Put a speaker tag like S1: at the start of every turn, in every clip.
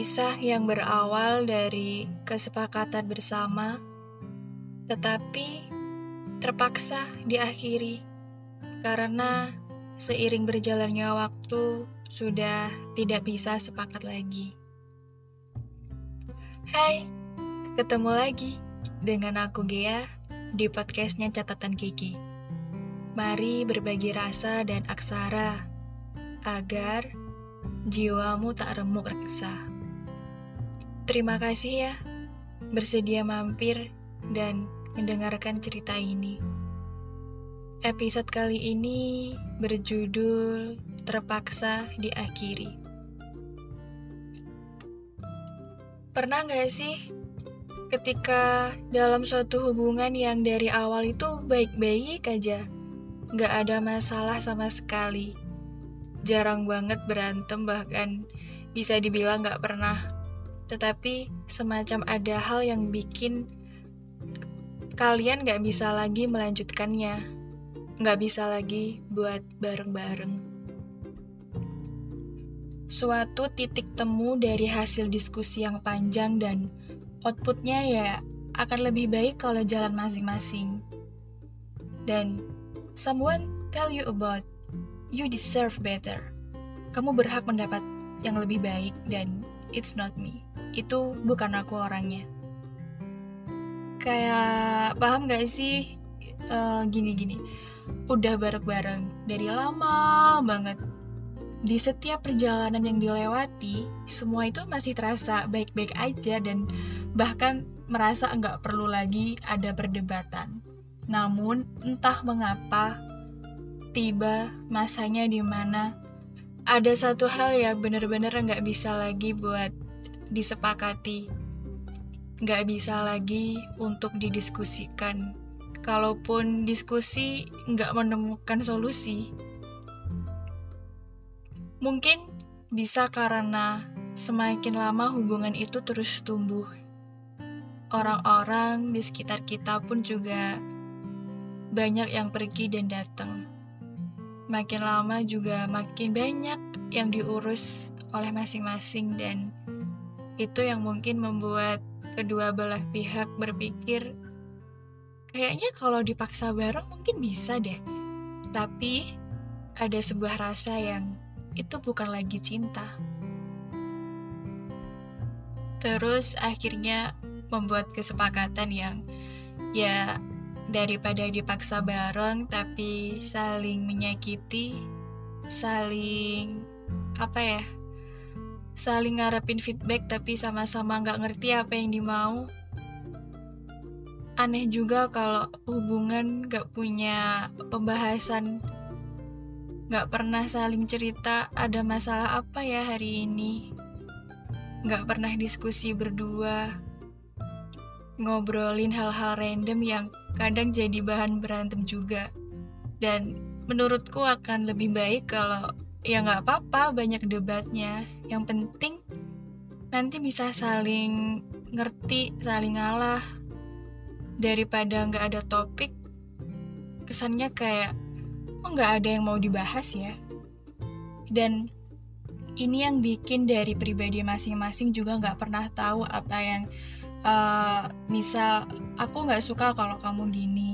S1: Kisah yang berawal dari kesepakatan bersama, tetapi terpaksa diakhiri karena seiring berjalannya waktu sudah tidak bisa sepakat lagi. Hai, ketemu lagi dengan aku Gea di podcastnya Catatan Kiki. Mari berbagi rasa dan aksara agar jiwamu tak remuk reksa. Terima kasih ya, bersedia mampir dan mendengarkan cerita ini. Episode kali ini berjudul Terpaksa Diakhiri. Pernah gak sih ketika dalam suatu hubungan yang dari awal itu baik-baik aja, gak ada masalah sama sekali, jarang banget berantem bahkan bisa dibilang gak pernah tetapi semacam ada hal yang bikin kalian gak bisa lagi melanjutkannya, gak bisa lagi buat bareng-bareng. Suatu titik temu dari hasil diskusi yang panjang dan outputnya ya akan lebih baik kalau jalan masing-masing. Dan someone tell you about you deserve better. Kamu berhak mendapat yang lebih baik dan it's not me itu bukan aku orangnya. Kayak paham gak sih? Uh, gini-gini udah bareng-bareng dari lama banget. Di setiap perjalanan yang dilewati semua itu masih terasa baik-baik aja dan bahkan merasa nggak perlu lagi ada perdebatan. Namun entah mengapa tiba masanya di mana ada satu hal yang bener-bener nggak bisa lagi buat disepakati. Gak bisa lagi untuk didiskusikan. Kalaupun diskusi gak menemukan solusi, mungkin bisa karena semakin lama hubungan itu terus tumbuh. Orang-orang di sekitar kita pun juga banyak yang pergi dan datang. Makin lama juga makin banyak yang diurus oleh masing-masing dan itu yang mungkin membuat kedua belah pihak berpikir kayaknya kalau dipaksa bareng mungkin bisa deh. Tapi ada sebuah rasa yang itu bukan lagi cinta. Terus akhirnya membuat kesepakatan yang ya daripada dipaksa bareng tapi saling menyakiti, saling apa ya? Saling ngarepin feedback tapi sama-sama nggak ngerti apa yang dimau. Aneh juga kalau hubungan nggak punya pembahasan, nggak pernah saling cerita ada masalah apa ya hari ini, nggak pernah diskusi berdua, ngobrolin hal-hal random yang kadang jadi bahan berantem juga. Dan menurutku akan lebih baik kalau ya nggak apa-apa banyak debatnya. Yang penting nanti bisa saling ngerti saling ngalah. Daripada nggak ada topik kesannya kayak kok nggak ada yang mau dibahas ya? Dan ini yang bikin dari pribadi masing-masing juga nggak pernah tahu apa yang uh, misal aku nggak suka kalau kamu gini.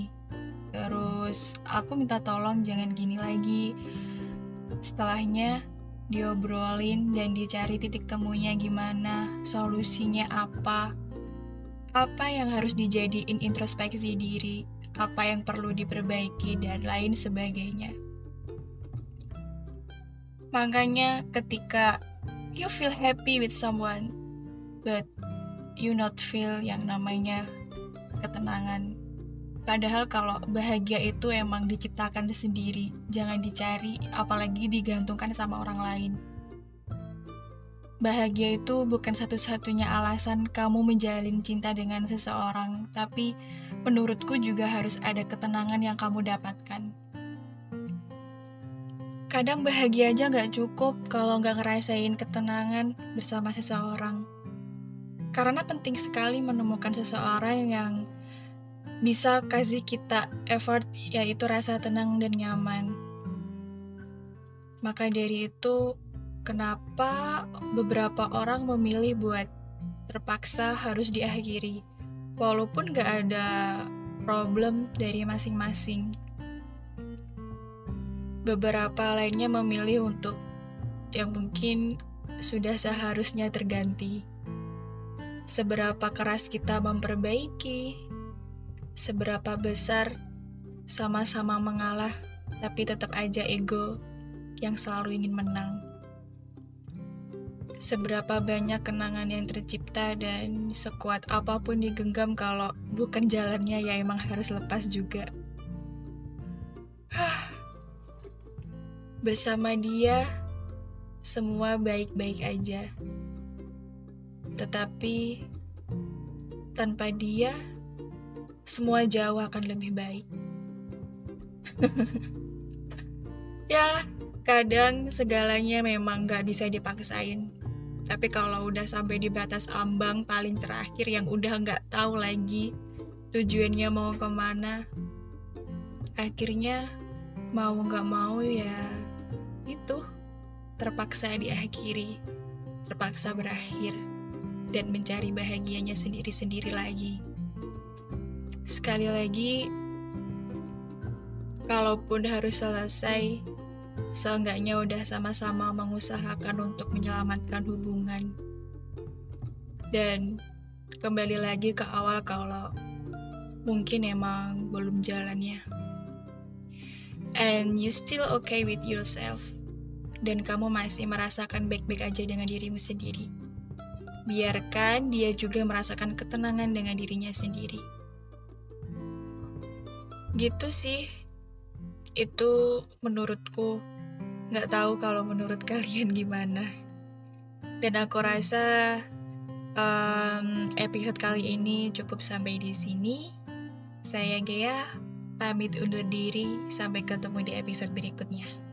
S1: Terus aku minta tolong jangan gini lagi Setelahnya, diobrolin dan dicari titik temunya gimana, solusinya apa, apa yang harus dijadiin introspeksi diri, apa yang perlu diperbaiki, dan lain sebagainya. Makanya ketika you feel happy with someone, but you not feel yang namanya ketenangan Padahal kalau bahagia itu emang diciptakan sendiri, jangan dicari, apalagi digantungkan sama orang lain. Bahagia itu bukan satu-satunya alasan kamu menjalin cinta dengan seseorang, tapi menurutku juga harus ada ketenangan yang kamu dapatkan. Kadang bahagia aja gak cukup kalau gak ngerasain ketenangan bersama seseorang. Karena penting sekali menemukan seseorang yang bisa kasih kita effort yaitu rasa tenang dan nyaman. Maka dari itu, kenapa beberapa orang memilih buat terpaksa harus diakhiri, walaupun gak ada problem dari masing-masing. Beberapa lainnya memilih untuk yang mungkin sudah seharusnya terganti. Seberapa keras kita memperbaiki, seberapa besar sama-sama mengalah, tapi tetap aja ego yang selalu ingin menang. Seberapa banyak kenangan yang tercipta dan sekuat apa pun digenggam kalau bukan jalannya ya emang harus lepas juga. Bersama dia, semua baik-baik aja. Tetapi tanpa dia, semua jauh akan lebih baik. ya, kadang segalanya memang gak bisa dipaksain. Tapi kalau udah sampai di batas ambang paling terakhir yang udah gak tahu lagi tujuannya mau ke mana, akhirnya mau gak mau ya itu terpaksa diakhiri, terpaksa berakhir, dan mencari bahagianya sendiri-sendiri lagi. Sekali lagi, kalaupun harus selesai, seenggaknya udah sama-sama mengusahakan untuk menyelamatkan hubungan. Dan kembali lagi ke awal kalau mungkin emang belum jalannya. And you still okay with yourself. Dan kamu masih merasakan baik-baik aja dengan dirimu sendiri. Biarkan dia juga merasakan ketenangan dengan dirinya sendiri. Gitu sih. Itu menurutku Nggak tahu kalau menurut kalian gimana. Dan aku rasa um, episode kali ini cukup sampai di sini. Saya Gea, pamit undur diri. Sampai ketemu di episode berikutnya.